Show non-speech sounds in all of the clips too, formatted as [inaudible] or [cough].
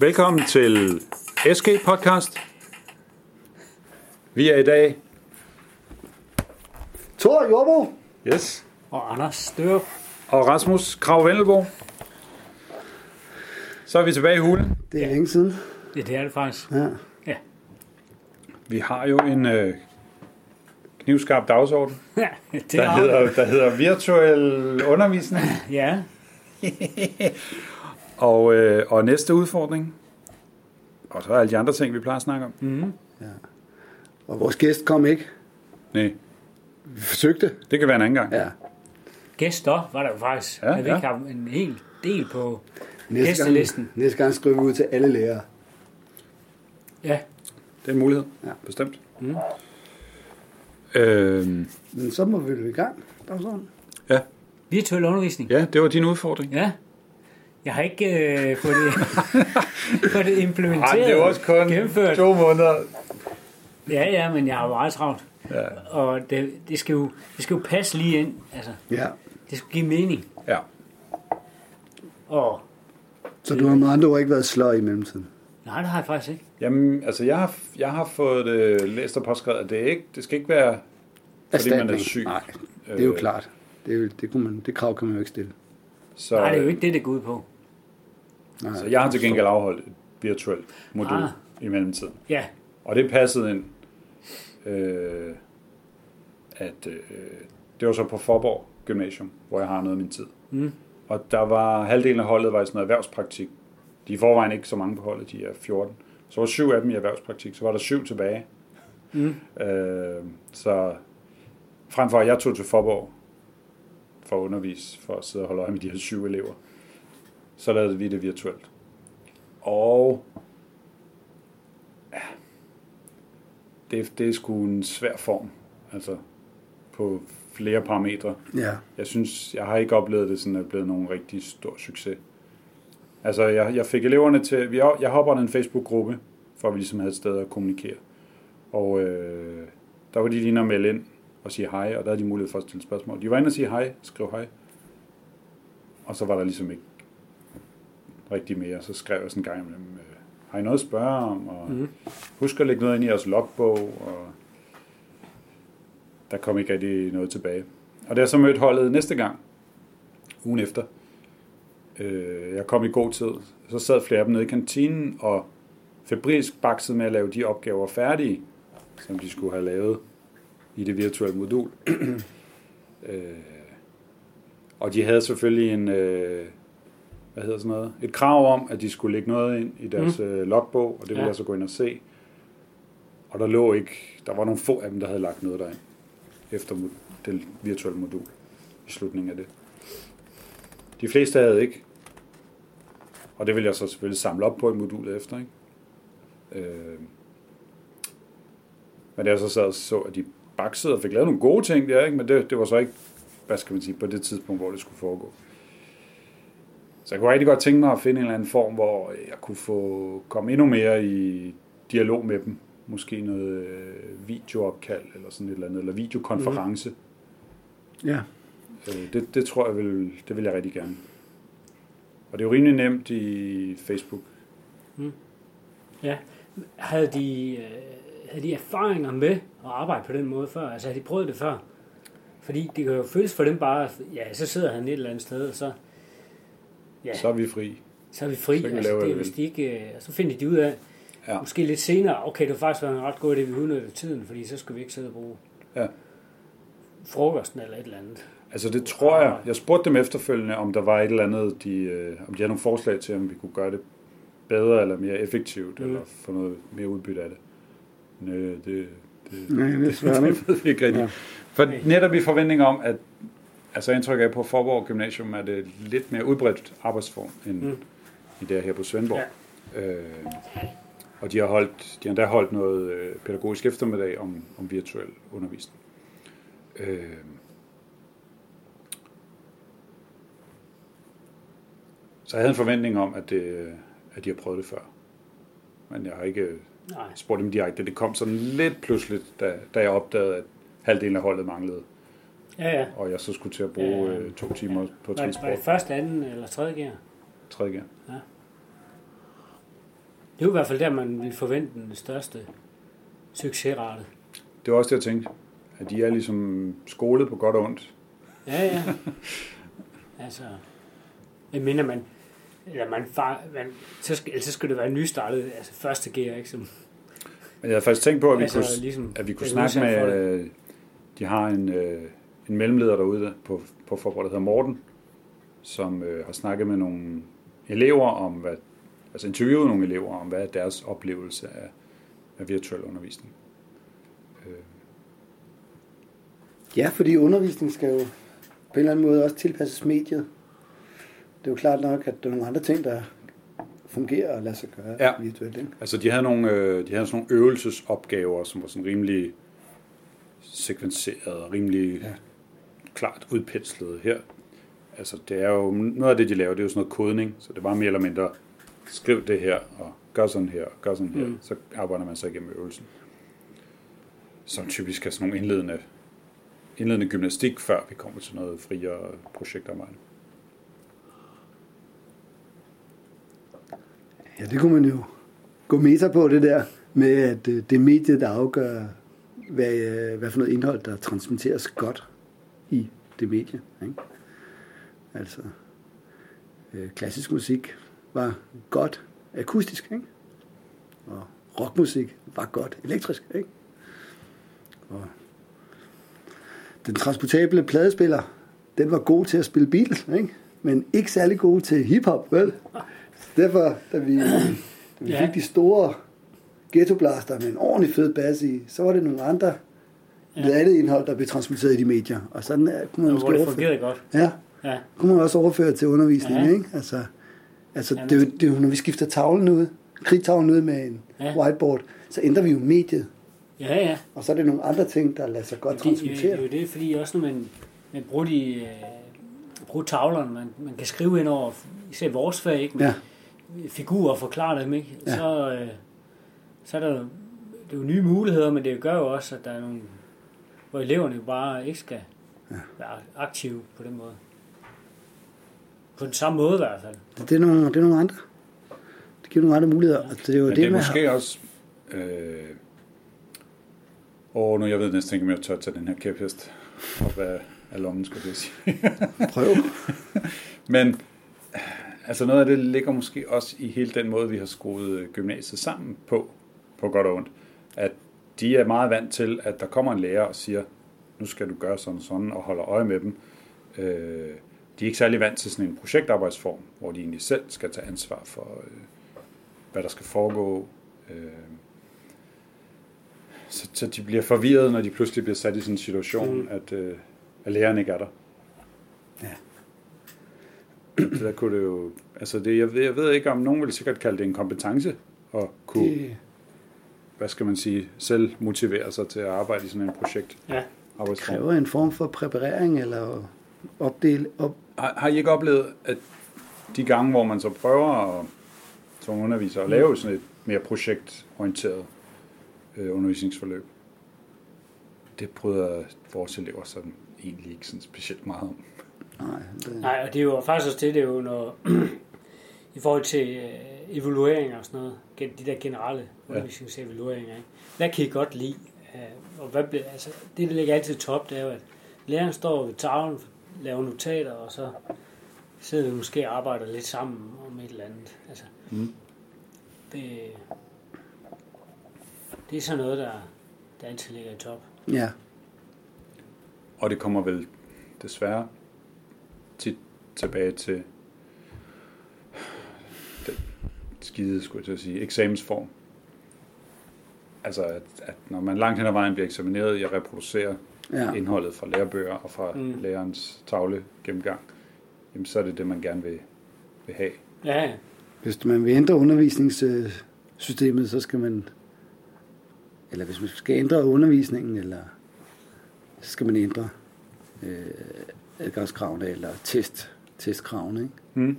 Velkommen til SG Podcast. Vi er i dag... Thor Jorbo. Yes. Og Anders Størup. Og Rasmus Krav Vendelbo. Så er vi tilbage i hulen. Det er længe siden. Ja, det er det faktisk. Ja. Ja. Vi har jo en øh, knivskarp dagsorden, [laughs] Ja, det der har hedder, der hedder virtuel undervisning. Ja, [laughs] [laughs] Og, øh, og næste udfordring. Og så er alle de andre ting, vi plejer at snakke om. mm. Og vores gæst kom ikke. Nej, Vi forsøgte. det kan være en anden gang. Ja. gæster var der jo faktisk. Ja, Ja, vi ja. ikke har en hel del på Næste gæstelisten. gang, næste gang skriver vi ud til alle lærere. Ja, Det er en mulighed. Ja. Bestemt. Mm. Øhm, Men så må vi jo i gang. Dagsorden. ja. virtuel undervisning. ja, det var din udfordring. Ja. Jeg har ikke øh, fået, det, [laughs] fået det implementeret. Ej, det er også kun gennemført. to måneder. Ja, ja, men jeg har meget travlt. Ja. Og det, det, skal jo, det skal jo passe lige ind. Altså, Ja. det skal give mening. ja. Og Så du har med andre ord ikke været sløj i mellemtiden. nej, det har jeg faktisk ikke. Jamen, altså, jeg har, jeg har fået det læst og påskrevet, at det, er ikke, det skal ikke være, fordi man er syg. Nej, det er jo Øh, klart. Det, er jo, det, kunne man, det krav kan man jo ikke stille. Så, Nej, det er jo ikke det, det går ud på. Nej. så jeg har til gengæld afholdt et virtuelt modul Ah. i mellemtiden. Ja, Og det passede ind, øh, at øh, det var så på Forborg Gymnasium, hvor jeg har noget af min tid. Mm. Og der var halvdelen af holdet var i sådan noget erhvervspraktik. De er i forvejen ikke så mange på holdet, de er 14. Så var syv af dem i erhvervspraktik, så var der syv tilbage. Mm. Øh, så frem for at jeg tog til Forborg for at undervise, for at sidde og holde øje med de her syv elever, så lavede vi det virtuelt. Og ja, det, det er sgu en svær form, altså på flere parametre. Ja. Jeg synes, jeg har ikke oplevet det sådan, at det er blevet nogen rigtig stor succes. Altså, jeg, jeg fik eleverne til, vi, jeg har oprettet en Facebook-gruppe, for at vi ligesom havde et sted at kommunikere. Og øh, der var de lige inde og melde ind og sige hej, og der havde de mulighed for at stille spørgsmål. De var inde og sige hej, skrive hej. Og så var der ligesom ikke rigtig mere. Så skrev jeg sådan en gang imellem, øh, har I noget at spørge om? Og Mhm. husk at lægge noget ind i jeres logbog. Og der kom ikke rigtig noget tilbage. Og da jeg så mødte holdet næste gang, ugen efter, øh, jeg kom i god tid, så sad flere af dem nede i kantinen og febrilsk baksede med at lave de opgaver færdige, som de skulle have lavet i det virtuelle modul. [clears throat] øh, og de havde selvfølgelig en, øh, hvad hedder sådan noget, et krav om, at de skulle lægge noget ind i deres mm. øh, logbog, og det ville Ja. jeg så gå ind og se. Og der lå ikke, der var nogle få af dem, der havde lagt noget derind, efter det virtuelle modul, i slutningen af det. De fleste havde ikke. Og det vil jeg så selvfølgelig samle op på i modulet efter, ikke? Øh, men jeg så sad og så, at de baksede og fik lavet nogle gode ting der, ikke? men det, det var så ikke, hvad skal man sige, på det tidspunkt, hvor det skulle foregå. Så jeg kunne rigtig godt tænke mig at finde en eller anden form, hvor jeg kunne få komme endnu mere i dialog med dem. Måske noget øh, videoopkald eller sådan et eller andet, eller videokonference. Ja. Øh, det, det tror jeg vil, det vil jeg rigtig gerne. Og det er jo rimelig nemt i Facebook. ja. Havde de, øh, havde de erfaringer med at arbejde på den måde før? Altså, havde de prøvet det før? Fordi det kan jo føles for dem bare, ja, så sidder han et eller andet sted, og så, ja, Så er vi fri. så er vi fri. så altså, det, hvis de ikke, øh, så finder de ud af, Ja. måske lidt senere, okay, det var faktisk været en ret god idé, vi udnyttede tiden, fordi så skulle vi ikke sidde og bruge Ja. frokosten eller et eller andet. Altså det tror jeg. Jeg spurgte dem efterfølgende, om der var et eller andet, de, øh, om de havde nogle forslag til, om vi kunne gøre det bedre eller mere effektivt, mm. Eller få noget mere udbytte af det. Nej, det, det, Nej, det er svært, [laughs] ikke? det ved vi ikke rigtigt. Ja. For netop i forventning om, at altså indtryk af på Forborg Gymnasium er det lidt mere udbredt arbejdsform end mm. I det her på Svendborg. Ja. Øh, og de har, holdt, de har endda holdt noget øh, pædagogisk eftermiddag om, om virtuel undervisning. Øh, så jeg havde en forventning om, at, det, at de har prøvet det før. Men jeg har ikke Nej. spurgt dem direkte. Det kom sådan lidt pludseligt, da, da jeg opdagede, at halvdelen af holdet manglede. Ja, ja. Og jeg så skulle til at bruge Ja. øh, to timer på Var det, var transport. det første, anden eller tredje gear? Tredje gang. Det er jo i hvert fald der, man vil forvente den største succesrate. Det var også det, jeg tænkte. At de er ligesom skolet på godt og ondt. Ja, ja. [laughs] altså, jeg mener man, eller man, far, man så, skal, så skal det være nystartet, altså første gear, ikke? Som, Men jeg havde faktisk tænkt på, at vi altså, kunne, ligesom, at vi kunne snakke med... det. øh, De har en, øh, en mellemleder derude på, på forberedt, der hedder Morten, som øh, har snakket med nogle elever om, hvad, altså interviewet nogle elever om, hvad er deres oplevelse af, af virtuel undervisning. Øh, Ja, fordi undervisning skal jo på en eller anden måde også tilpasses mediet. Det er jo klart nok, at der er nogle andre ting, der fungerer og lader sig gøre Ja. virtuelt. Ikke? Altså, de havde nogle, øh, de havde sådan nogle øvelsesopgaver, som var sådan rimelig sekvenseret og rimelig ja. Klart udpenslet her. Altså, det er jo, noget af det, de laver, det er jo sådan noget kodning, så det var mere eller mindre, skriv det her, og gør sådan her, og gør sådan her, Mm. så arbejder man sig igennem øvelsen. Som typisk er sådan nogle indledende, indledende gymnastik, før vi kommer til noget friere projektarbejde. Ja, det kunne man jo gå meta på det der med, at øh, det er mediet, der afgør, hvad, øh, hvad for noget indhold, der transmitteres godt i det medie. Ikke? Altså, øh, klassisk musik var godt akustisk, ikke? og rockmusik var godt elektrisk. Ikke? Og den transportable pladespiller, den var god til at spille Beatles, ikke? men ikke særlig god til hiphop, vel? Derfor, da vi, da vi Ja. fik de store ghettoblaster med en ordentlig fed bas i, så var det nogle andre Ja. andet indhold, der blev transmitteret i de medier. Og sådan er, kunne man måske hvor det overføre, fungerede godt. ja, Ja, kunne man også overføre til undervisning, Ja. ikke? Altså, altså Jamen. det, er jo, det er jo, når vi skifter tavlen ud, kridtavlen ud med en Ja. whiteboard, så ændrer vi jo mediet. ja, ja. Og så er det nogle andre ting, der lader sig godt Det, det, det transmittere. er jo det, fordi også når man, man bruger, de, øh, bruger tavlerne, man, man kan skrive ind over, især vores fag, ikke? Ja, figurer og forklare dem, ikke? Ja. Så, øh, så er der det er jo nye muligheder, men det gør jo også, at der er nogle, hvor eleverne jo bare ikke skal Ja. være aktive på den måde. På den samme måde i hvert fald. det, det, er nogle, det er nogle andre. Det giver nogle andre muligheder. Ja. Altså, det er jo Men det, det er måske også... Øh, og nu jeg ved næsten ikke, om jeg tør tage den her kæphest op af, af lommen, skulle jeg sige. har [laughs] prøv. Men altså noget af det ligger måske også i hele den måde, vi har skruet øh, gymnasiet sammen på, på godt og ondt. At de er meget vant til, at der kommer en lærer og siger, nu skal du gøre sådan og sådan, og holder øje med dem. Øh, de er ikke særlig vant til sådan en projektarbejdsform, hvor de egentlig selv skal tage ansvar for, øh, hvad der skal foregå. Øh, så, så de bliver forvirret, når de pludselig bliver sat i sådan en situation, Mm. at, øh, at læreren ikke er der. Ja. Så der kunne det jo... Altså det, jeg, ved, jeg ved ikke, om nogen vil sikkert kalde det en kompetence at kunne, det... Det hvad skal man sige, selv motivere sig til at arbejde i sådan en projekt. Ja. Arbejdsform. kræver en form for præparering eller opdel, op, Har, har I ikke oplevet, at de gange, hvor man så prøver at, som underviser at lave sådan et mere projektorienteret øh, undervisningsforløb, det bryder vores elever sådan egentlig ikke sådan specielt meget om. Nej, det, Nej, og det er jo faktisk også det, det er jo når, [clears throat] i forhold til øh, evalueringer og sådan noget, de der generelle undervisningsevalueringer, ikke? hvad kan I godt lide? Øh, og hvad, bliver- altså, det, der ligger altid top, det er jo, at læreren står ved tavlen, laver notater, og så sidder vi måske og arbejder lidt sammen om et eller andet. Altså, Mm. det, det er sådan noget, der, der altid ligger i top. ja, Og det kommer vel desværre tit tilbage til den skide, skulle jeg til at sige, eksamensform. Altså, at, at når man langt hen ad vejen bliver eksamineret i at reproducere ja. indholdet fra lærebøger og fra Mm. lærerens tavle gennemgang, jamen så er det det, man gerne vil, vil have. Ja, ja. Hvis man vil ændre undervisningssystemet, så skal man, eller hvis man skal ændre undervisningen, eller så skal man ændre øh, adgangskravene eller test, testkravene. Ikke? Mm.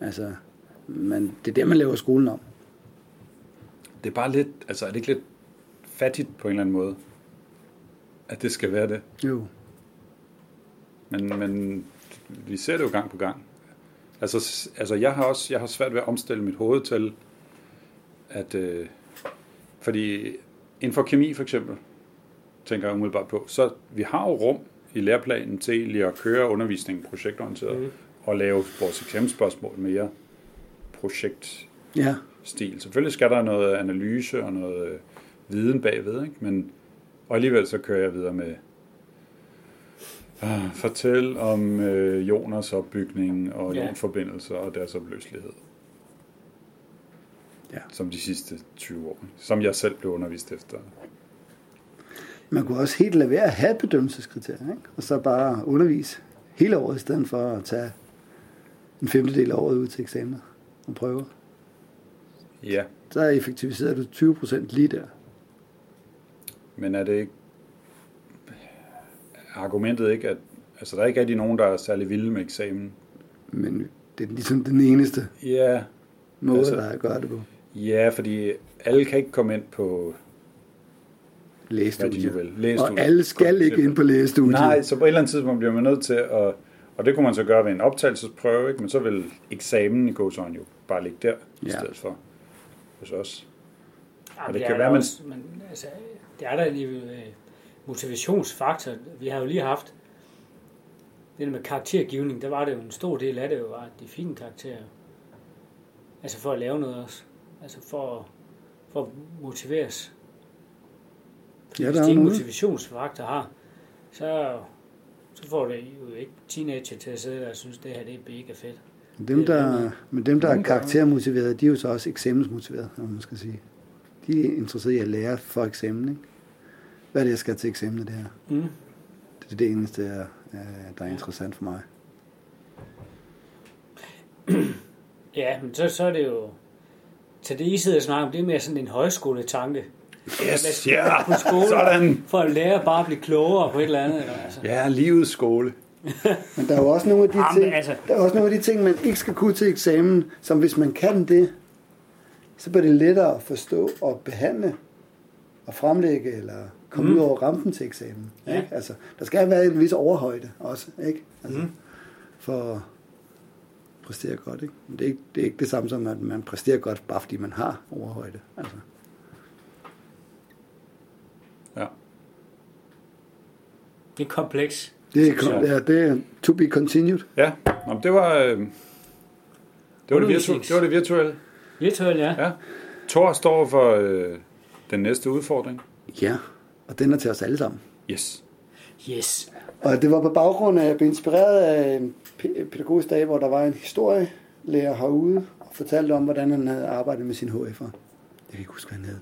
Altså, man, det er der, man laver skolen om. Det er bare lidt, altså er det ikke lidt fattigt på en eller anden måde, at det skal være det? Jo. Men, men vi ser det jo gang på gang. Altså, altså jeg har også jeg har svært ved at omstille mit hoved til, at øh, fordi inden for kemi for eksempel, tænker jeg umiddelbart på, så vi har jo rum i læreplanen til egentlig at køre undervisningen projektorienteret mm. og lave vores eksamensspørgsmål mere projektstil. Ja, Selvfølgelig skal der noget analyse og noget øh, viden bagved, ikke? Men, og alligevel så kører jeg videre med ah, fortæl om øh, ioners opbygning og Ja. ionforbindelser og deres opløselighed. Ja. Som de sidste 20 år. Som jeg selv blev undervist efter. man kunne også helt lade være at have bedømmelseskriterier, ikke? og så bare undervise hele året, i stedet for at tage en femtedel af året ud til eksamener og prøver. Ja, Så effektiviserer du 20 procent lige der. men er det ikke argumentet ikke, at altså, der er ikke rigtig nogen, der er særlig vilde med eksamen? Men det er ligesom den eneste Ja, måde, Altså- der er at gøre det på. ja, fordi alle kan ikke komme ind på vil. Lægestudier. Og alle skal ikke ind på lægestudiet. Nej, så på et eller andet tidspunkt bliver man nødt til at... Og det kunne man så gøre ved en optagelsesprøve, ikke? men så vil eksamen i gåsøjne jo bare ligge der, i Ja. stedet for hos os. Ja, Og det, det kan være, man- også, men altså, det er der en øh, motivationsfaktor. Vi har jo lige haft det der med karaktergivning, der var det jo en stor del af det jo, var de fine karakterer. Altså for at lave noget også. Altså for, for at motiveres. Ja, hvis der er de noget. motivationsfaktor har, så, så får det jo ikke teenager til at sidde der og synes, det her det er mega fedt. Dem, der, men dem, der er karaktermotiverede, de er jo så også eksamensmotiverede, om man skal sige. De er interesserede i at lære for eksamen, ikke? Hvad er det, jeg skal til eksamen, det her? Mm. Det er det eneste, der, der er interessant for mig. [clears throat] Ja, men så, så er det jo... Så det, I sidder og snakker om, det er mere sådan en højskoletanke. Yes, ja, man på skole? sådan. For at lære bare at blive klogere på et eller andet. Eller, altså. Ja, livets skole. [laughs] Men der er jo også nogle af de Jamen, ting, altså- der er også nogle af de ting, man ikke skal kunne til eksamen, som hvis man kan det, så bliver det lettere at forstå og behandle og fremlægge eller komme mm. ud over rampen til eksamen. Ja. Ikke? Altså, der skal være en vis overhøjde også, ikke? Altså, Mm. for at præstere godt. Ikke? Men det, er ikke, det er ikke det samme som, at man præsterer godt, bare fordi man har overhøjde. Altså. Det er kompleks. Det, er, Så- ja, det er to be continued. Ja, Nå, det var... Øh, det, var det, virtu- det var det virtuelle. Virtuelt, ja. Ja. Thor står for øh, den næste udfordring. Ja, og den er til os alle sammen. Yes. Yes. Og det var på baggrund af, at jeg blev inspireret af en pæ- pædagogisk dag, hvor der var en historielærer herude, og fortalte om, hvordan han havde arbejdet med sin HF'er. Jeg kan ikke huske, hvad han hed.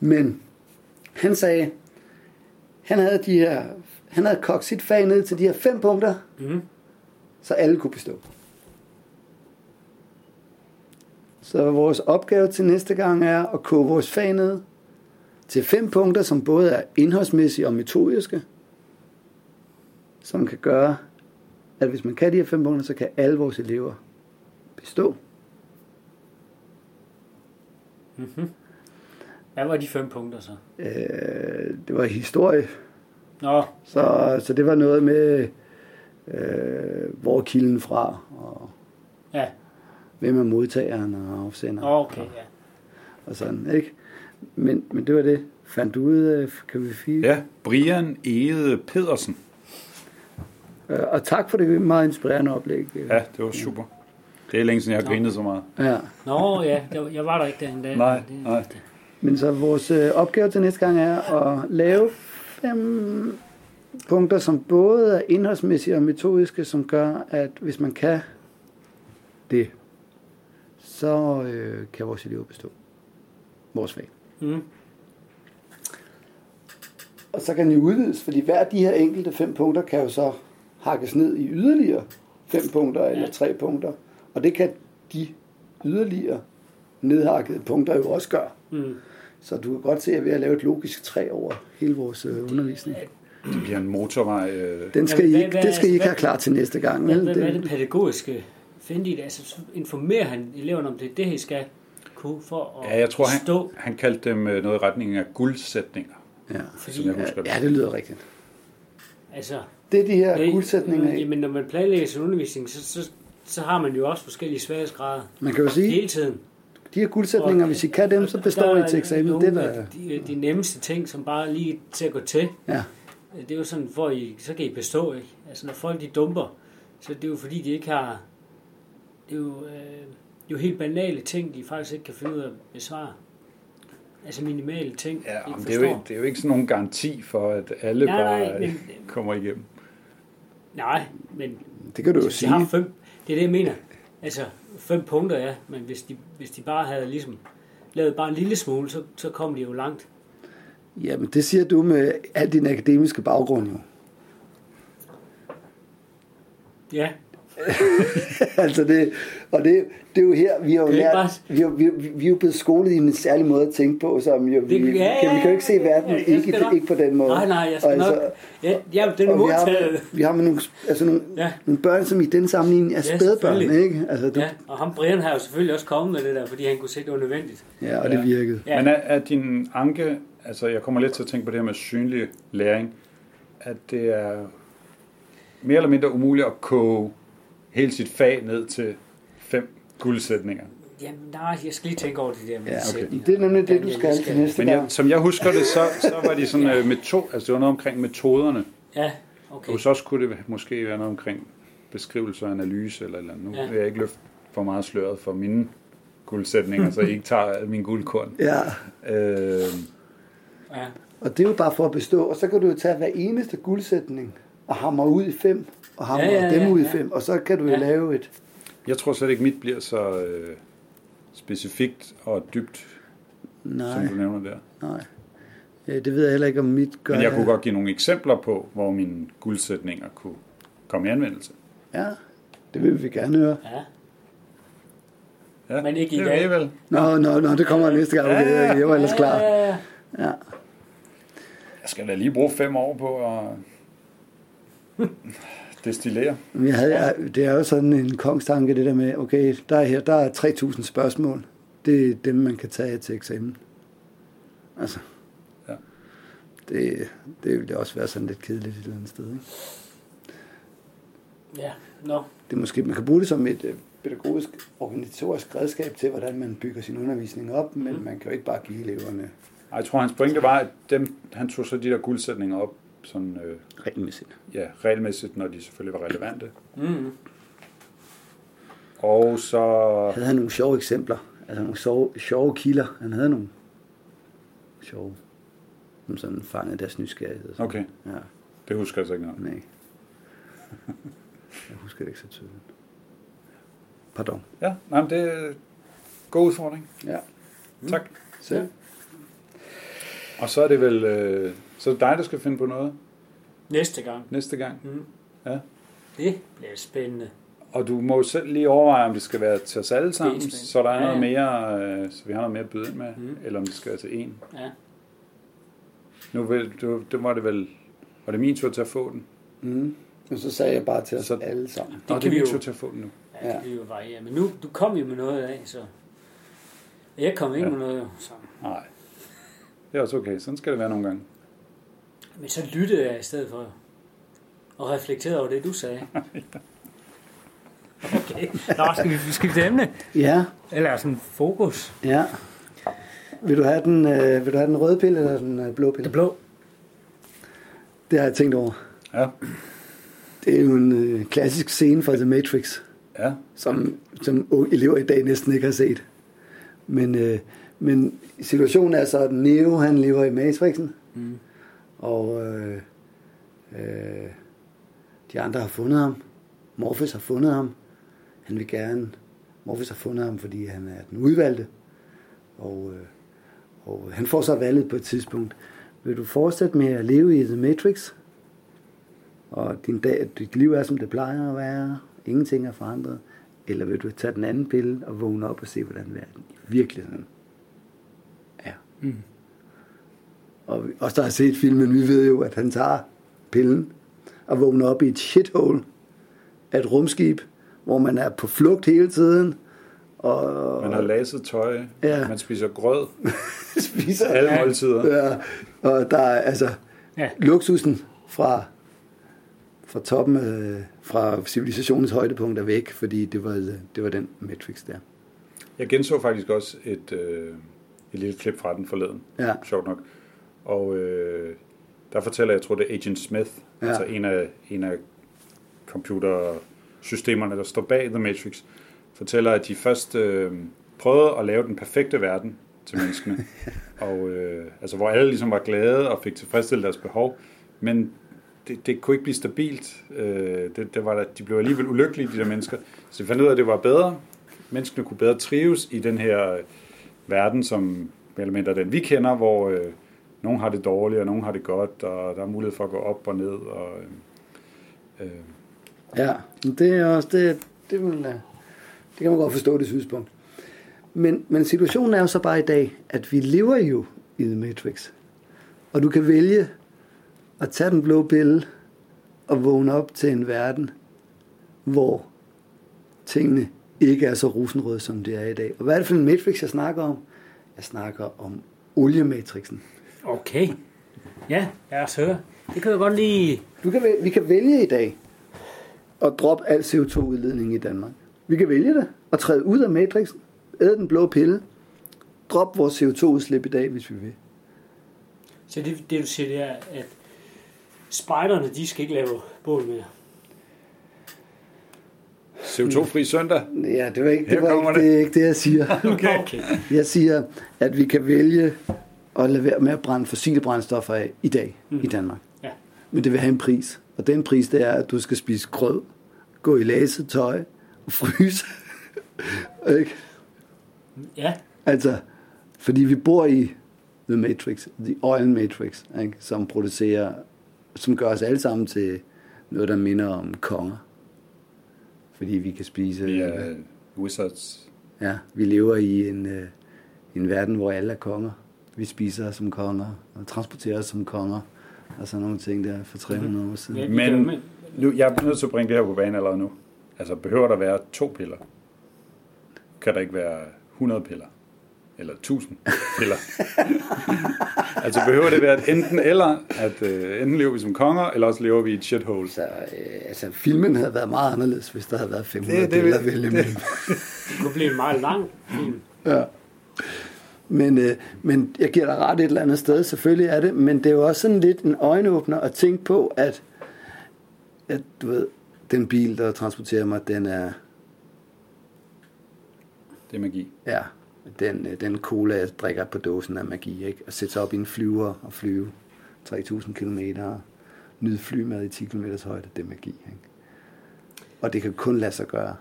Men han sagde, han havde, de her, han havde kogt sit fag ned til de her fem punkter, Mm. så alle kunne bestå. Så vores opgave til næste gang er at koge vores fag ned til fem punkter, som både er indholdsmæssige og metodiske, som kan gøre, at hvis man kan de her fem punkter, så kan alle vores elever bestå. Mm-hmm. Hvad var de fem punkter så? Øh, det var historie, Nå, så, så det var noget med, øh, hvor kilden fra, og ja. hvem er modtageren og afsenderen. Okay, ja. og sådan, ikke? Men, men det var det. Fandt du ud af, kan vi fire? Ja, Brian Ede Pedersen. Øh, Og tak for det meget inspirerende oplæg. Ja, det var super. Det er længe siden, jeg har grinet så meget. ja. Nå, ja. Det jeg var der ikke den dag. Nej, det, nej. Men så vores øh, opgave til næste gang er at lave fem punkter, som både er indholdsmæssige og metodiske, som gør, at hvis man kan det, så øh, kan vores elever bestå vores fag. Mm. Og så kan den jo udvides, fordi hver af de her enkelte fem punkter kan jo så hakkes ned i yderligere fem punkter eller Ja. tre punkter. Og det kan de yderligere nedhakkede punkter jo også gøre. Mm. Så du kan godt se, at jeg er ved at lave et logisk træ over hele vores øh, undervisning. Det bliver en motorvej. Øh, Den skal I, hvad- ikke, hvad- det skal I ikke hvad- have klar til næste gang. Hvad, hvad, hvad er det pædagogiske? Finde i det, altså informerer han eleverne om det, det I skal kunne for at ja, jeg tror, stå. han, han kaldte dem øh, noget i retning af guldsætninger. ja. Fordi, som jeg husker det. ja, det lyder rigtigt. altså, Det er de her det- guldsætninger. af. Jamen, når man planlægger sin undervisning, så, så, så har man jo også forskellige sværhedsgrader Man kan jo sige, hele tiden. De her guldsætninger, hvis I kan dem, så består I til eksamen. nogle Det er der, de, de nemmeste ting, som bare lige til at gå til. ja. Det er jo sådan, hvor I, så kan I bestå, ikke? Altså, når folk de dumper, så det er jo fordi, de ikke har... Det er jo, øh, det er jo helt banale ting, de faktisk ikke kan finde ud af at besvare. Altså minimale ting, Ja, de men det er, jo, ikke- det er jo ikke sådan nogen garanti for, at alle Nej, bare nej, men- kommer igennem. Nej, men Det kan du jo de har sige. fem, det er det, jeg mener. Altså, fem punkter, ja, men hvis de, hvis de bare havde ligesom lavet bare en lille smule, så, så kom de jo langt. Jamen, det siger du med al din akademiske baggrund jo. Ja, [laughs] altså det, og det, det er jo her, vi har jo Det lært, bare- vi, har, vi, vi, vi er jo blevet skolet i en særlig måde at tænke på, som jo, vi, Det- vi, ja, kan, vi kan jo ikke se verden ja, ikke, nok- ikke på den måde. nej, nej, jeg skal Og nok... Ja, ja den er vi har, vi har med nogle, altså nogle, Ja. nogle børn, som i den sammenligning er Ja, spædbørn, ikke? Altså, du, Ja, og ham Brian har jo selvfølgelig også kommet med det der, fordi han kunne se, det var nødvendigt. ja, og det Ja. virkede. Ja. Men er, er din anke, altså jeg kommer lidt til at tænke på det her med synlig læring, at det er mere eller mindre umuligt at koge hele sit fag ned til fem guldsætninger. Jamen nej, jeg skal lige tænke over det der med Ja, de okay. sætninger. Det er nemlig det, du jeg skal til næste Men jeg, gang. som jeg husker det, så, så var de sådan [laughs] øh, metod, altså det var noget omkring metoderne. Ja, Og okay. hos os kunne det måske være noget omkring beskrivelse og analyse eller, eller andet. Nu Ja. vil jeg ikke løfte for meget sløret for mine guldsætninger, så I ikke tager min guldkorn. Ja, Øh, Ja. og det er jo bare for at bestå, og så kan du jo tage hver eneste guldsætning og hamre ud i fem, og hamre Ja, ja, dem ja, ud i ja. fem, og så kan du jo Ja. lave et... jeg tror slet ikke, mit bliver så øh, specifikt og dybt, Nej, som du nævner der. nej. Ja, det ved jeg heller ikke, om mit gør. Men jeg kunne godt give nogle eksempler på, hvor mine guldsætninger kunne komme i anvendelse. Ja, det vil vi gerne høre. ja. Ja, Men ikke i dag. vel. Nå, nå, nå, det kommer næste gang. Okay, Ja, jeg var ellers klar. Ja, ja, ja. Ja. Jeg skal da lige bruge fem år på at [laughs] destillere. Jeg havde, jeg, det er jo sådan en kongstanke, det der med, okay, der er her, der er 3.000 spørgsmål. Det er dem, man kan tage til eksamen. Altså. Ja. Det, det ville også være sådan lidt kedeligt et eller andet sted. Ikke? Ja, nå. Det er måske, man kan bruge det som et øh, pædagogisk, organisatorisk redskab til, hvordan man bygger sin undervisning op, men Mm. man kan jo ikke bare give eleverne Jeg tror, hans pointe var, at dem, han tog så de der guldsætninger op sådan, øh, regelmæssigt. ja, regelmæssigt, når de selvfølgelig var relevante. Mm. Og så... Havde han nogle sjove eksempler, altså nogle sjove, sjove kilder. Han havde nogle sjove, som sådan fangede deres nysgerrighed. Okay, Ja, det husker jeg så ikke noget. nej. Jeg husker det ikke så tydeligt. Pardon. Ja, nej, men det er en god udfordring. Ja. Tak. Selv. Og så er det vel... Øh, så er det dig, der skal finde på noget Næste gang. næste gang. Mm. Ja. Det bliver spændende. Og du må jo selv lige overveje, om det skal være til os alle sammen, Det er så der er Ja, noget ja. mere, øh, så vi har noget mere at byde med, Mm. eller om det skal være til en. Ja. Nu vil, du, det var det vel, var det min tur til at få den? Mm. Og så sagde jeg bare til os Så- alle sammen. Nå, det kan er vi min jo- tur til at få den nu. Ja, det kan vi jo variere. Men nu, du kom jo med noget af, så... Jeg kom ikke Ja. med noget, så... Nej. Det er også okay. Sådan skal det være nogle gange. Men så lyttede jeg i stedet for, og reflekterede over det, du sagde. [laughs] Okay. Nå, skal vi skifte emne? Ja, Eller sådan fokus. ja. Vil du have den, øh, vil du have den røde pille eller den øh, blå pille? Det blå. Det har jeg tænkt over. Ja. Det er jo en øh, klassisk scene fra The Matrix, Ja. som, som unge elever i dag næsten ikke har set. Men, øh, men situationen er så, at Neo han lever i Matrixen, Mm og øh, øh, de andre har fundet ham. Morpheus har fundet ham. Han vil gerne... Morpheus har fundet ham, fordi han er den udvalgte. Og, øh, og han får så valget på et tidspunkt. Vil du fortsætte med at leve i The Matrix? Og din dag, dit liv er, som det plejer at være. Ingenting er forandret. Eller vil du tage den anden pille og vågne op og se, hvordan verden i virkeligheden er? Mm. Og os, der har set filmen, vi ved jo, at han tager pillen og vågner op i et shithole af et rumskib, hvor man er på flugt hele tiden, og Man har laset tøj. Ja. Man spiser grød. [laughs] spiser Alle måltider. Ja, og der er altså Ja. luksusen fra, fra toppen, øh, fra civilisationens højdepunkt er væk, fordi det var, det var den Matrix der. Jeg genså faktisk også et, øh, et lille klip fra den forleden, Ja. sjovt nok. Og øh, der fortæller jeg, tror det er Agent Smith, Ja. altså en af, en af computersystemerne, der står bag The Matrix, fortæller, at de først øh, prøvede at lave den perfekte verden til menneskene. [laughs] og, øh, altså, hvor alle ligesom var glade og fik tilfredsstillet deres behov. Men det, det kunne ikke blive stabilt. Øh, det, det var, der- de blev alligevel ulykkelige, de der mennesker. Så de fandt ud af, at det var bedre. Menneskene kunne bedre trives i den her verden, som mere eller mindre den vi kender, hvor øh, nogen har det dårligt, og nogen har det godt, og der er mulighed for at gå op og ned. Og, øh, øh, Ja, det er også, det, det, vil, øh, det kan man godt forstå, det synspunkt. Men, men situationen er jo så bare i dag, at vi lever jo i The Matrix. Og du kan vælge at tage den blå pille og vågne op til en verden, hvor tingene ikke er så rosenrøde, som det er i dag. Og hvad er det for en Matrix, jeg snakker om? Jeg snakker om oliematrixen. Okay. Ja, jeg også høre. Det kan jeg godt lige... Du kan, vi kan vælge i dag at droppe al CO2-udledning i Danmark. Vi kan vælge det og træde ud af matrixen, æde den blå pille, drop vores CO2-udslip i dag, hvis vi vil. Så det, det du siger, det er, at spejderne, de skal ikke lave bål mere. CO2-fri søndag. Ja, det var ikke det, var ikke, det. er ikke det, jeg siger. Okay. [laughs] okay. Jeg siger, at vi kan vælge at lade være med at brænde fossile brændstoffer af i dag mm. i Danmark. Ja. Men det vil have en pris. Og den pris, det er, at du skal spise grød, gå i laset tøj og fryse. [laughs] ikke? Ja, Altså, fordi vi bor i The Matrix, The Oil Matrix, ikke? som producerer, som gør os alle sammen til noget, der minder om konger. Fordi vi kan spise... Vi er wizards. Ja, vi lever i en, øh, en verden, hvor alle er konger. Vi spiser som konger, og transporterer os som konger, og sådan nogle ting der for 300 år siden. ja Men nu, jeg er nødt til at bringe det her på banen allerede nu. Altså, behøver der være to piller? Kan der ikke være 100 piller? Eller 1000 piller? [laughs] altså, behøver det være et enten eller, at øh, enten lever vi som konger, eller også lever vi i et shithole? Så øh, altså, filmen havde været meget anderledes, hvis der havde været 500 Det- det, det det, det- det kunne blive en meget lang film. Ja. Men, øh, men jeg giver dig ret et eller andet sted, selvfølgelig er det, men det er jo også sådan lidt en øjenåbner at tænke på, at, at du ved, den bil, der transporterer mig, den er, Det er magi. ja, den, øh, den cola, jeg drikker på dåsen er magi, ikke? At sætte sig op i en flyver og flyve 3000 km og nyde flymad i 10 km højde, det er magi, ikke? Og det kan kun lade sig gøre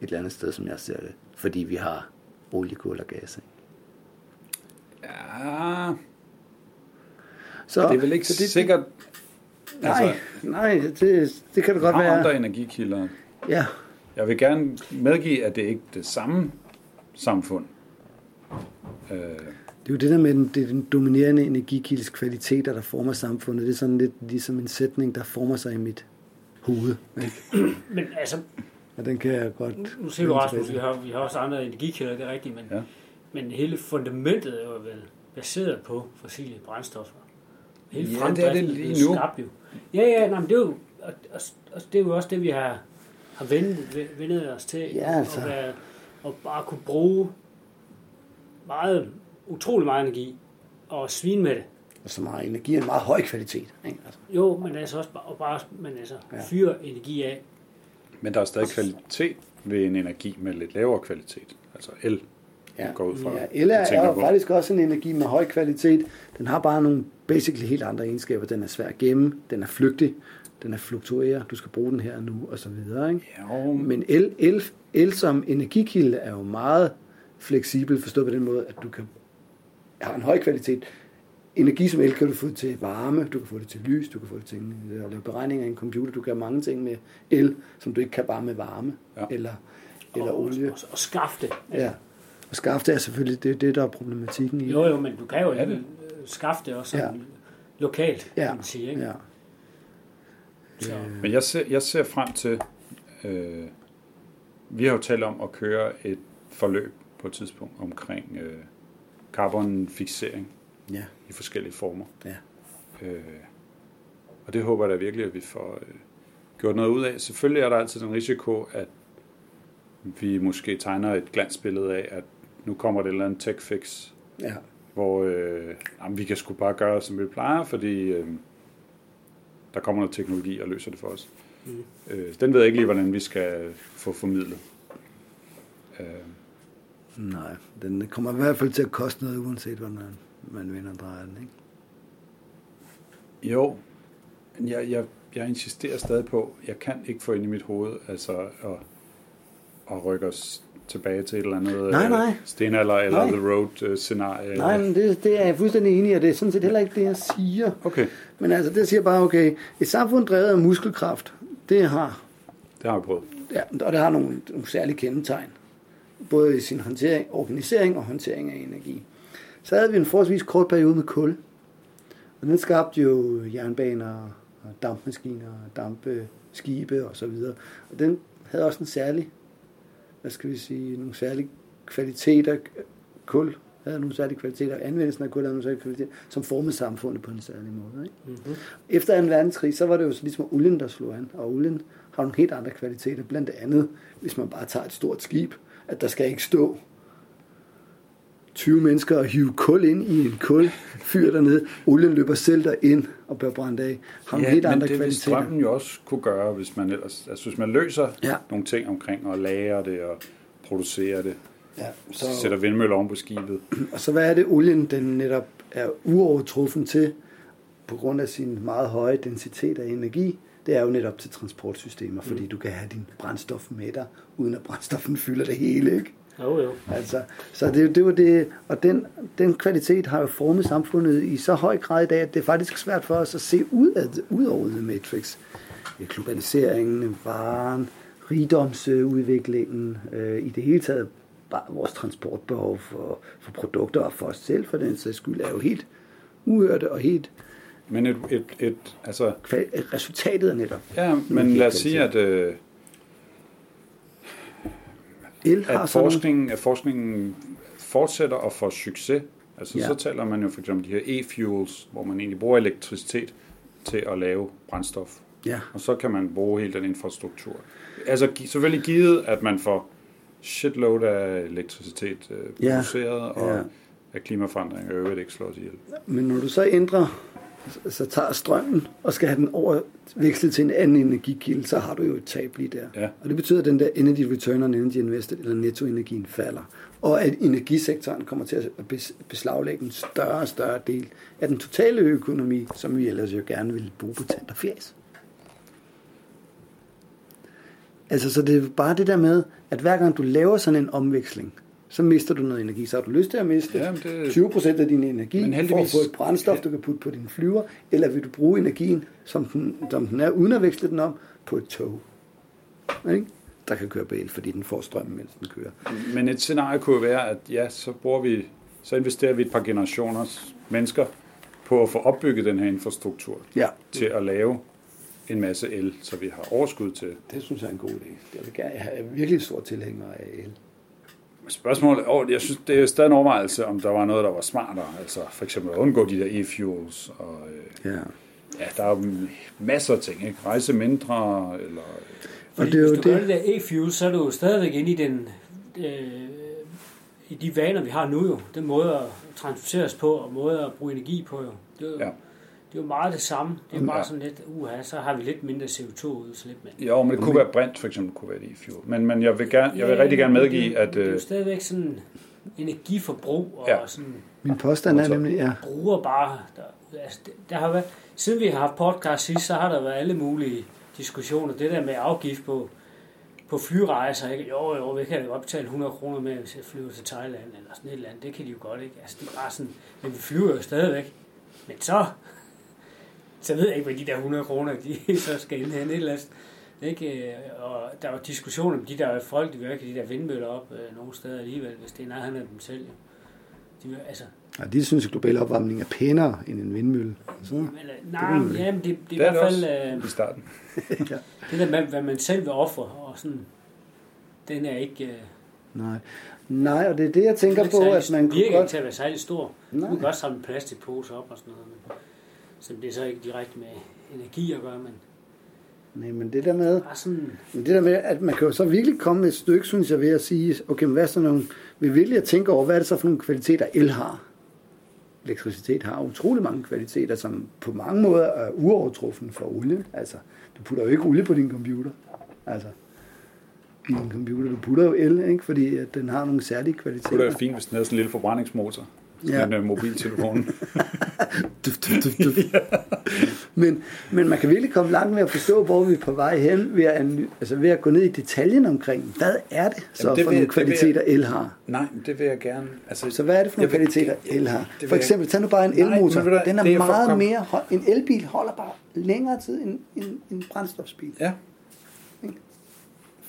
et eller andet sted, som jeg ser det, fordi vi har olie, kul og gas, ikke? Ja, Så, det er vel ikke så det, sikkert... Nej, Altså, nej, det, det kan det godt har være. andre energikilder. Ja, Jeg vil gerne medgive, at det ikke er det samme samfund. Øh, det er jo det der med den, det er den dominerende energikildes kvaliteter, der former samfundet. Det er sådan lidt ligesom en sætning, der former sig i mit hoved. Ikke? [clears throat] Men altså, Og den kan jeg godt... nu siger du Rasmus, vi har, vi har også andre energikilder, det er rigtigt, men, Ja. Men hele fundamentet er jo vel baseret på fossile brændstoffer. Hele Ja, det er det lige nu. skabt jo. Ja, ja, nej, men det er jo, og, og, og det er jo også det, vi har, har vendet, vendet os til. Ja, altså. At, være, at bare kunne bruge meget, utrolig meget energi og svine med det. Og så meget energi er en meget høj kvalitet. Ikke? Altså, Jo, men altså også bare, og bare men altså, Ja. ja. fyre energi af. men der er stadig kvalitet ved en energi med lidt lavere kvalitet. Altså el ja. går ud fra. ja, el er, på. faktisk også en energi med høj kvalitet. Den har bare nogle basically helt andre egenskaber. Den er svær at gemme, den er flygtig, den er fluktuerer, du skal bruge den her og nu, og så videre. Ikke? Jo, Men el, el, el som energikilde er jo meget fleksibel, forstået på den måde, at du kan have en høj kvalitet. Energi som el kan du få til varme, du kan få det til lys, du kan få det til at lave beregninger i en computer, du kan have mange ting med el, som du ikke kan bare med varme Ja. eller, eller og, olie. Og, og skaffe det. Ja. Og skafte er selvfølgelig det, det der er problematikken i Jo, jo, men du kan jo det. øh, skaffe det også sådan Ja. lokalt, Ja. kan man sige. Ikke? Ja. Så, Men jeg ser, jeg ser frem til, øh, vi har jo talt om at køre et forløb på et tidspunkt omkring øh, carbonfixering ja. i forskellige former. Ja. Øh, og det håber jeg da virkelig, at vi får øh, gjort noget ud af. Selvfølgelig er der altid den risiko, at vi måske tegner et glansbillede af, at nu kommer det et eller andet tech fix, Ja. hvor øh, jamen, vi kan sgu bare gøre, som vi plejer, fordi øh, der kommer noget teknologi og løser det for os. Mm. Øh, den ved jeg ikke lige, hvordan vi skal få formidlet. Øh, Nej, den kommer i hvert fald til at koste noget, uanset hvad man, man vinder drejer den, ikke? jo, jeg, jeg, jeg insisterer stadig på, jeg kan ikke få ind i mit hoved, altså at, at rykke os tilbage til et eller andet Nej, øh, nej. stenalder eller Nej. The Road-scenarie. Nej, men det, det er jeg fuldstændig enig i, og det er sådan set heller ikke det, jeg siger. Okay, Men altså, det siger bare, okay, et samfund drevet af muskelkraft, det har, det har vi prøvet. ja, og det har nogle, nogle særlige kendetegn. Både i sin håndtering, organisering og håndtering af energi. Så havde vi en forholdsvis kort periode med kul. Og den skabte jo jernbaner, og dampmaskiner, og dampskibe og så videre. Og den havde også en særlig, hvad skal vi sige, nogle særlige kvaliteter. Kul havde nogle særlige kvaliteter, anvendelsen af kul havde nogle særlige kvaliteter, som formede samfundet på en særlig måde. Ikke? Mm-hmm. Efter 2. verdenskrig, så var det jo ligesom olien, der slog an. Og olien har nogle helt andre kvaliteter. Blandt andet, hvis man bare tager et stort skib, at der skal ikke stå 20 mennesker og hive kul ind i en kulfyr dernede. Olien løber selv derind og bliver brændt af. Har nogle helt men andre det kvaliteter. strømmen jo også kunne gøre, hvis man ellers, altså hvis man løser Ja. nogle ting omkring og lager det og producerer det, Ja, så sætter vindmøller oven på skibet. og så hvad er det, olien den netop er uovertruffen til, på grund af sin meget høje densitet af energi? Det er jo netop til transportsystemer, fordi du kan have din brændstof med dig, uden at brændstoffen fylder det hele, ikke? Jo, jo. Altså, så det, det var det, og den, den kvalitet har jo formet samfundet i så høj grad i dag, at det er faktisk svært for os at se ud, af, ud over The Matrix. Globaliseringen, varen, rigdomsudviklingen, øh, i det hele taget bare vores transportbehov for, for produkter og for os selv, for den sags skyld, er jo helt uhørte og helt Men et, et, et altså, kval- resultatet er netop. ja, men lad os sige, at, øh, El har at sådan forskningen, at forskningen fortsætter og får succes. Altså, Ja. ja. så taler man jo for eksempel de her e-fuels, hvor man egentlig bruger elektricitet til at lave brændstof. Ja, Og så kan man bruge hele den infrastruktur. Altså selvfølgelig givet, at man får shitload af elektricitet øh, Ja. produceret, og Ja. at klimaforandringer øvrigt ikke slår os ihjel. Men når du så ændrer, så- tager strømmen og skal have den overvekslet til en anden energikilde, så har du jo et tab lige der. Ja. Og det betyder, at den der energy return on energy invested, eller nettoenergien, falder. Og at energisektoren kommer til at bes- beslaglægge en større og større del af den totale økonomi, som vi ellers jo gerne vil bruge på tand og fjes. Altså, så det er bare det der med, at hver gang du laver sådan en omveksling, så mister du noget energi. Så har du lyst til at miste Jamen, det- 20% af din energi Men for at heldigvis- få et brændstof, du kan putte på din flyver, eller vil du bruge energien, som den, som den er, uden at veksle den om, på et tog, ikke? der kan køre på el, fordi den får strøm, mens den kører. Men et scenarie kunne jo være, at ja, så bruger vi, så investerer vi et par generationers mennesker på at få opbygget den her infrastruktur Ja, til at lave en masse el, så vi har overskud til. det synes jeg er en god idé. Jeg vil gerne jeg er virkelig stor tilhænger af el. Spørgsmålet, og jeg synes, det er stadig en overvejelse, om der var noget, der var smartere. Altså for eksempel at undgå de der e-fuels. Og, øh, Ja. ja, der er jo masser af ting, ikke? Rejse mindre, eller... Og det er jo hvis du gør det. det der e-fuel, så er du jo stadigvæk inde i den, øh, i de vaner, vi har nu jo. Den måde at transportere os på, og måde at bruge energi på jo. Det er jo, Ja. Det er jo meget det samme. Det er bare Ja. sådan lidt, uha, så har vi lidt mindre CO2-udslip. Men Jo, men det kunne være brint, for eksempel, kunne være et e-fuel. Men, men jeg vil, gerne, jeg vil Ja, rigtig gerne medgive, det, at... Det er jo Øh, stadigvæk sådan energiforbrug, og Ja. sådan Min påstand er nemlig, ja, bruger bare... Der, altså, det- der har været, siden vi har haft podcast sidst, så har der været alle mulige diskussioner. Det der med afgift på, på flyrejser, ikke? Jo, jo, vi kan jo godt betale 100 kroner mere, hvis jeg flyver til Thailand eller sådan et eller andet. Det kan de jo godt, ikke? Altså, det er bare sådan, men vi flyver jo stadigvæk. Men så, så ved jeg ikke, hvad de der 100 kroner, de [laughs] så skal ind hen et eller andet. Ikke? Og der var diskussioner om de der folk, der vil ikke de der vindmøller op øh, nogle steder alligevel, hvis det er nærheden af dem selv. Jo. De vil, altså, ja de synes, at global opvarmning er pænere end en vindmølle. Så, men, øh, nej, men, ja, men det, det, det er er i det hvert fald øh, i starten. [laughs] det der med, hvad man selv vil ofre, og sådan, den er ikke... Øh, nej. Nej, og det er det, jeg tænker på, er ikke at særlig- man kunne virker ikke godt... til at være særlig stor. Nej. Du kan godt samle en plastikpose op og sådan noget, men, så det er så ikke direkte med energi at gøre, men Nej, men det der med, sådan, men det der med, at man kan jo så virkelig komme med et stykke, synes jeg, ved at sige, okay, men hvad er så nogle, vi virkelig at tænke over, hvad er det så for nogle kvaliteter, el har? Elektricitet har utrolig mange kvaliteter, som på mange måder er uovertruffen for olie. Altså, du putter jo ikke olie på din computer. Altså, i din computer, du putter jo el, ikke? fordi at den har nogle særlige kvaliteter. Det er fint, hvis den havde sådan en lille forbrændingsmotor. Ja. Ja. Med mobiltelefonen. Duf, duf, duf, duf. men, men man kan virkelig komme langt med at forstå, hvor vi er på vej hen, ved at, altså ved at gå ned i detaljen omkring, hvad er det så Jamen, det for vil- nogle kvaliteter, el har? Nej, det vil jeg gerne. Altså, Så hvad er det for nogle kvaliteter, el har? For eksempel, tag nu bare en elmotor. men du Den er er meget kom- mere... En elbil holder bare længere tid end en, en brændstofsbil. Ja,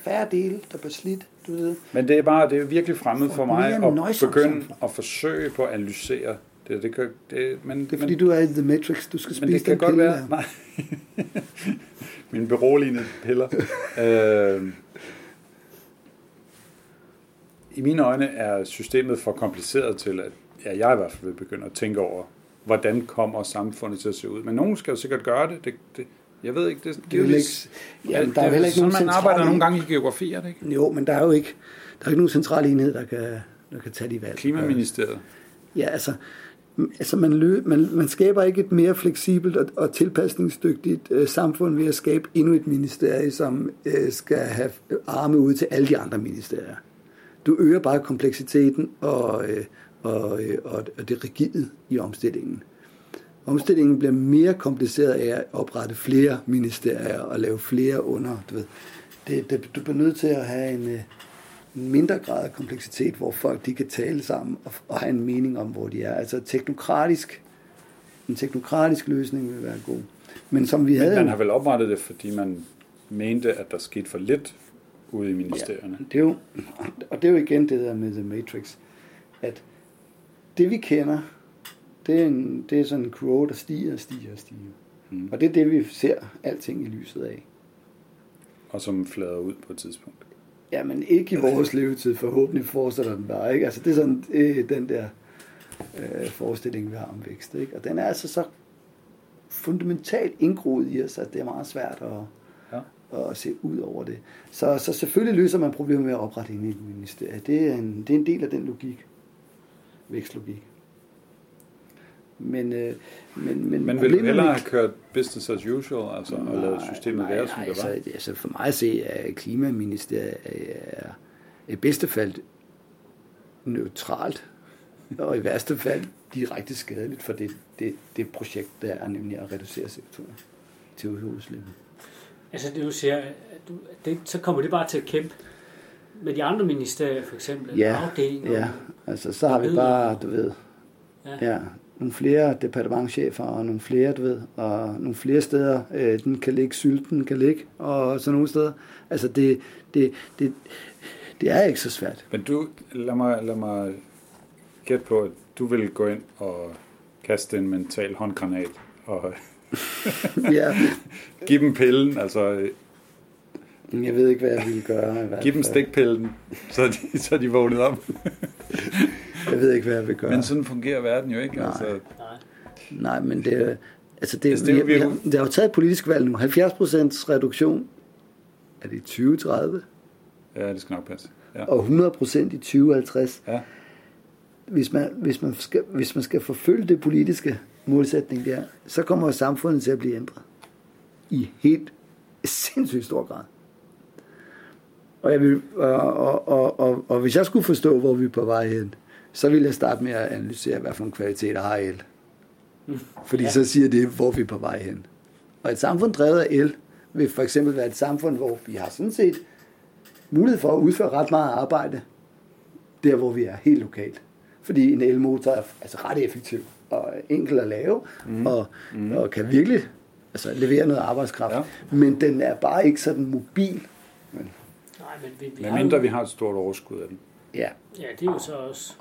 Færre dele, der bliver slidt, du ved. men det er bare det er virkelig fremmed for mig at begynde at forsøge på at analysere det. Det, kan, det, men, Det er fordi, men, du er i The Matrix. Du skal men spise det kan godt være... der. Nej. [laughs] Mine beroligende piller. øh, I mine øjne er systemet for kompliceret til, at ja, jeg i hvert fald vil begynde at tænke over, hvordan kommer samfundet til at se ud. Men nogen skal jo sikkert gøre det. det, det jeg ved ikke, det, Det er jo ikke, jamen, der er jo heller ikke sådan, nogen man arbejder central- nogle gange i geografi, er det ikke? Jo, men der er jo ikke, der er ikke nogen central enhed, der kan, der kan tage de valg. Klimaministeriet. Ja, altså, altså man, lø, man, man skaber ikke et mere fleksibelt og, og tilpasningsdygtigt øh, samfund ved at skabe endnu et ministerie, som øh, skal have arme ud til alle de andre ministerier. Du øger bare kompleksiteten og, øh, og, øh, og, og det rigide i omstillingen. Omstillingen bliver mere kompliceret af at oprette flere ministerier og lave flere under. Du, ved. Det, det, du bliver nødt til at have en, øh, en mindre grad af kompleksitet, hvor folk de kan tale sammen og, og have en mening om, hvor de er. Altså teknokratisk, en teknokratisk løsning vil være god. Men som vi havde... Man har vel oprettet det, fordi man mente, at der skete for lidt ude i ministerierne. Det er jo, og det er jo igen det der med The Matrix, at det vi kender, det er, en, det er sådan en kurve, der stiger og stiger og stiger. Mm. Og det er det, vi ser alting i lyset af. Og som flader ud på et tidspunkt. Ja, men ikke i vores levetid. Forhåbentlig fortsætter den bare. Ikke? Altså, det er sådan øh, den der øh, forestilling, vi har om vækst. Ikke? Og den er altså så fundamentalt indgroet i os, at det er meget svært at, Ja. at se ud over det. Så, så selvfølgelig løser man problemet med at oprette en ministerie. Det er en, det er en del af den logik. Vækstlogik. Men, øh, men, men, Men vil du problemet hellere have kørt business as usual, altså og lavet systemet nej, være, som nej, det var? Altså, altså for mig at se, at klimaministeriet er i bedste fald neutralt, og i værste fald direkte skadeligt for det, det, det projekt, der er nemlig at reducere CO2-udslippet. altså det du siger, at du, det, så kommer det bare til at kæmpe med de andre ministerier, for eksempel, Ja, afdelinger. ja, altså så har vi bare, du ved, Ja. ja, nogle flere departementchefer og nogle flere, du ved, og nogle flere steder, øh, den kan ligge, sylten kan ligge, og så nogle steder. Altså det, det, det, det er ikke så svært. Men du, lad mig, lad mig gætte på, at du vil gå ind og kaste en mental håndgranat og [laughs] Ja, [laughs] give dem pillen, altså jeg ved ikke, hvad jeg ville gøre. I hvert give dem stikpillen, så de, så de vågnede op. [laughs] Jeg ved ikke, hvad jeg vil gøre. Men sådan fungerer verden jo ikke. Nej. Altså, Nej. Men det. Altså det, Altså, det, vi, vi, har, det har jo taget et politisk valg nu. 70 procents reduktion er det i 2030, ja, det skal nok passe. Ja. og 100 procent i 2050. Ja. Hvis man, hvis, man skal, hvis man skal forfølge det politiske målsætning der, så kommer samfundet til at blive ændret. I helt sindssygt stor grad. Og, jeg vil, og, og, og, og, og hvis jeg skulle forstå, hvor vi er på vej hen, så ville jeg starte med at analysere, hvad for nogle kvaliteter har el. Fordi ja. så siger det, hvor vi er på vej hen. Og et samfund drevet af el vil for eksempel være et samfund, hvor vi har sådan set mulighed for at udføre ret meget arbejde, der hvor vi er helt lokalt. Fordi en elmotor er altså ret effektiv og enkel at lave, mm. Og, mm. og kan virkelig altså, levere noget arbejdskraft. Ja. Men den er bare ikke sådan mobil. Men, Nej, men vi, vi har mindre jo, vi har et stort overskud af den. ja. Ja, det er jo så også...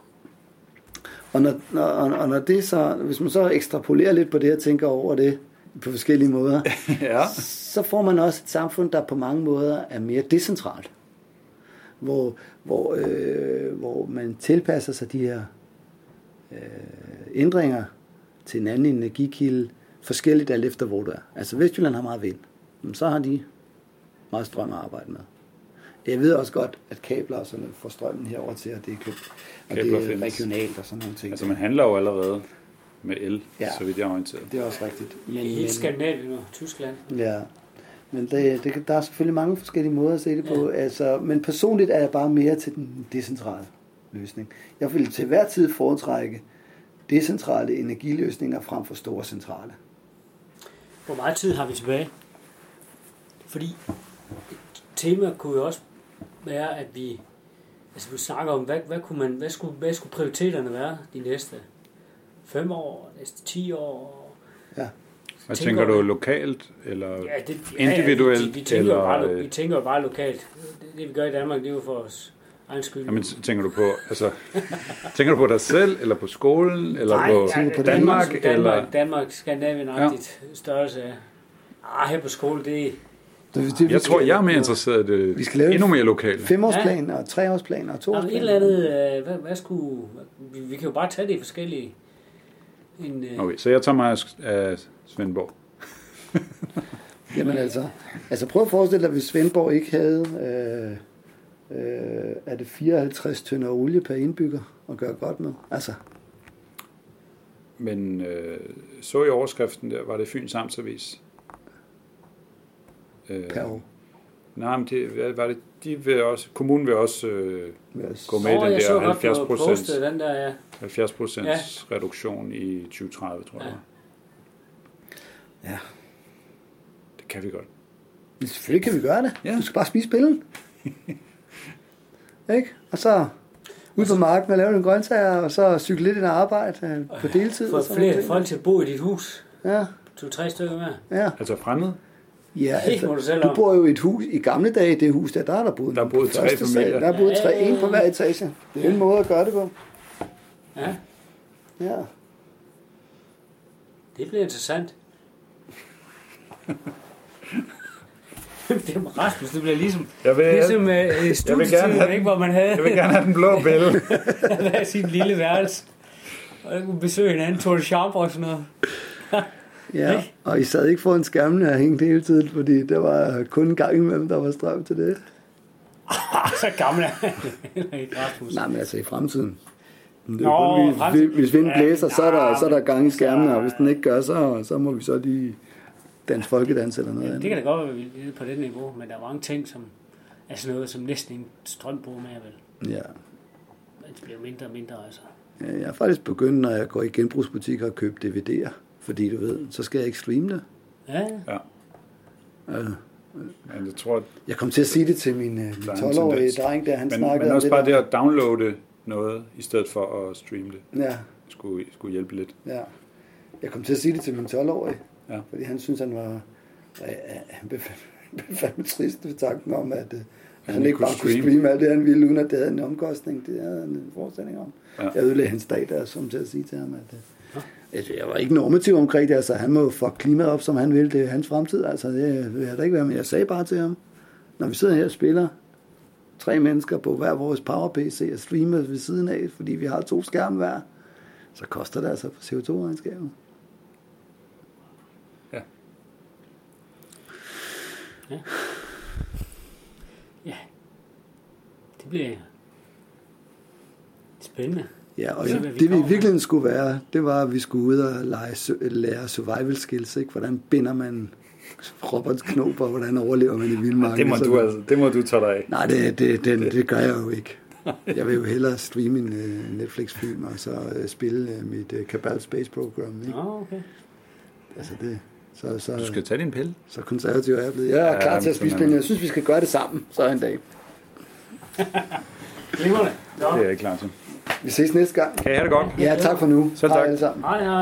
Og når, når, og når det så, hvis man så ekstrapolerer lidt på det og tænker over det på forskellige måder, [laughs] ja. så får man også et samfund, der på mange måder er mere decentralt. Hvor, hvor, øh, hvor man tilpasser sig de her øh, ændringer til en anden energikilde forskelligt alt efter, hvor du er. Altså Vestjylland har meget vind. jamen, så har de meget strøm at arbejde med. Jeg ved også godt, at kabler og sådan noget får strømmen herover til, at det er købt. Og Kabler det er findes. regionalt og sådan nogle ting. Altså man handler jo allerede med el, Ja. ja. så vidt jeg er orienteret. Det er også rigtigt. Men, I hele Skandinavien og Tyskland. Ja, men det, det, kan- der er selvfølgelig mange forskellige måder at se det på. Altså, men personligt er jeg bare mere til den decentrale løsning. Jeg vil til hver tid foretrække decentrale energiløsninger frem for store centrale. Hvor meget tid har vi tilbage? Fordi et tema kunne jo også være, at vi, altså vi snakker om, hvad, hvad, kunne man, hvad, skulle, hvad skulle prioriteterne være de næste fem år, næste 10 år? Ja. Hvad Tænker tænker du lokalt, eller Ja, det, individuelt, Ja, vi, vi, tænker jo eller, bare, vi tænker jo bare lokalt. Det, det vi gør i Danmark, det er jo for os egen skyld. Jamen, tænker du på, altså, tænker du på dig selv, eller på skolen, eller Nej, på ja, på Danmark, Danmark, eller... Danmark, Danmark Skandinavien-agtigt ja. størrelse af. Ah, her på skole, det det, vi Jeg tror, skal- jeg er mere interesseret i det Vi skal lave endnu mere lokalt. Femårsplan og treårsplan og Nå, men toårsplan. et eller andet, øh, hvad, hvad skulle... Vi, vi kan jo bare tage det i forskellige... En, øh, Okay, så jeg tager mig af- af Svendborg. [laughs] Jamen altså, altså prøv at forestille dig, hvis Svendborg ikke havde, øh, øh, er det 54 tønder olie per indbygger at gøre godt med? Altså, Men øh, så i overskriften der, var det Fyns Amtsavis. Øh, per år. Nej, men det, hvad var det? De vil også, kommunen vil også øh, jeg gå med i den der godt, du 70 har procent den der, ja. 70 procents reduktion i 2030, tror jeg. Ja. det. Ja. Kan vi godt. Men Selvfølgelig kan vi gøre det. Ja. Du skal bare spise pillen. [laughs] ikke? Og så ud på marken og lave nogle grøntsager, og så cykle lidt ind og arbejde øh, på deltid. Få og flere folk til at bo i dit hus. Ja, To-tre stykker med. ja. Altså fremmed? Ja, Det må du bor jo i et hus, i gamle dage, det hus der, der er der boet, Der er på tre familier. Sal, der er boet tre, en på hver etage. Det er en måde at gøre det på. Ja, Ja. det bliver interessant. det er Rasmus, det bliver ligesom, Jeg vil, ligesom øh, gerne studietiden, have- ikke, hvor man havde jeg vil gerne have den blå bælle. [laughs] hver sin lille værelse. Og der kunne besøge hinanden, Tour de Chambre og sådan noget. Ja, Ikke? og I sad ikke foran skærmene og hængte hele tiden, fordi der var kun en gang imellem, der var strøm til det. [laughs] Så gammel er han heller ikke, Rasmus. Nej, men altså i fremtiden. Det Nå, kun, hvis, fremtiden. hvis vinden Ja, blæser, så er der, så er der gang i skærmene, og hvis den ikke gør, så, så må vi så lige danse folkedans eller noget Ja, andet. det kan da godt være, vi er på det niveau, men der er mange ting, som er sådan noget, som næsten ingen strøm bruger mere, vel? Ja. Men det bliver mindre og mindre, altså. Ja, Jeg er faktisk begyndt, når jeg går i genbrugsbutikker og køber DVD'er, fordi du ved, så skal jeg ikke streame det. Ja, Ja, Altså, men jeg tror, at Jeg kom til at sige det til min, øh, min Der er en 12-årige tendens. dreng, der han men, snakkede men om også det bare det der. at downloade noget, i stedet for at streame det, Ja, skulle, skulle hjælpe lidt. ja. Jeg kom til at sige det til min 12-årige, Ja. fordi han synes, han var... øh, Han blev fandme trist ved tanken om, at, øh, at han ikke ikke kunne bare kunne streame. streame alt det, han ville, uden at det havde en omkostning. Det havde han en forestilling om. Ja. Jeg ødelagde hans dag, der som til at sige til ham, at, øh, at Altså, jeg var ikke normativ omkring det. Altså, han må jo fuck klimaet op, som han vil. Det er hans fremtid. Altså, det vil jeg da ikke være men Jeg sagde bare til ham, når vi sidder her og spiller tre mennesker på hver vores power-PC og streamer ved siden af, fordi vi har to skærme hver, så koster det altså på CO2-regnskabet. Ja. ja. Det bliver spændende. Ja, og ja, det vi i virkeligheden skulle være, det var, at vi skulle ud og lege, lære survival skills, ikke? Hvordan binder man Roberts knop, og hvordan overlever man i vildmarken. Det må, du, altså, det må du tage dig af. Nej, det, det, det, det gør jeg jo ikke. [laughs] Jeg vil jo hellere streame en øh, Netflix-film, og så øh, spille øh, mit øh, Cabal Space Program. Ikke? Nå, okay. Altså det, så, så, Du skal tage din pille. så konservativ er jeg blevet. Jeg er Ja, klar til at spise man. jeg synes, vi skal gøre det sammen, så en dag. Glimrende. Det er jeg ikke klar til. Vi ses næste gang. Kan I have det godt? Ja, tak for nu. Selv Hej tak. alle sammen. Hej, hej.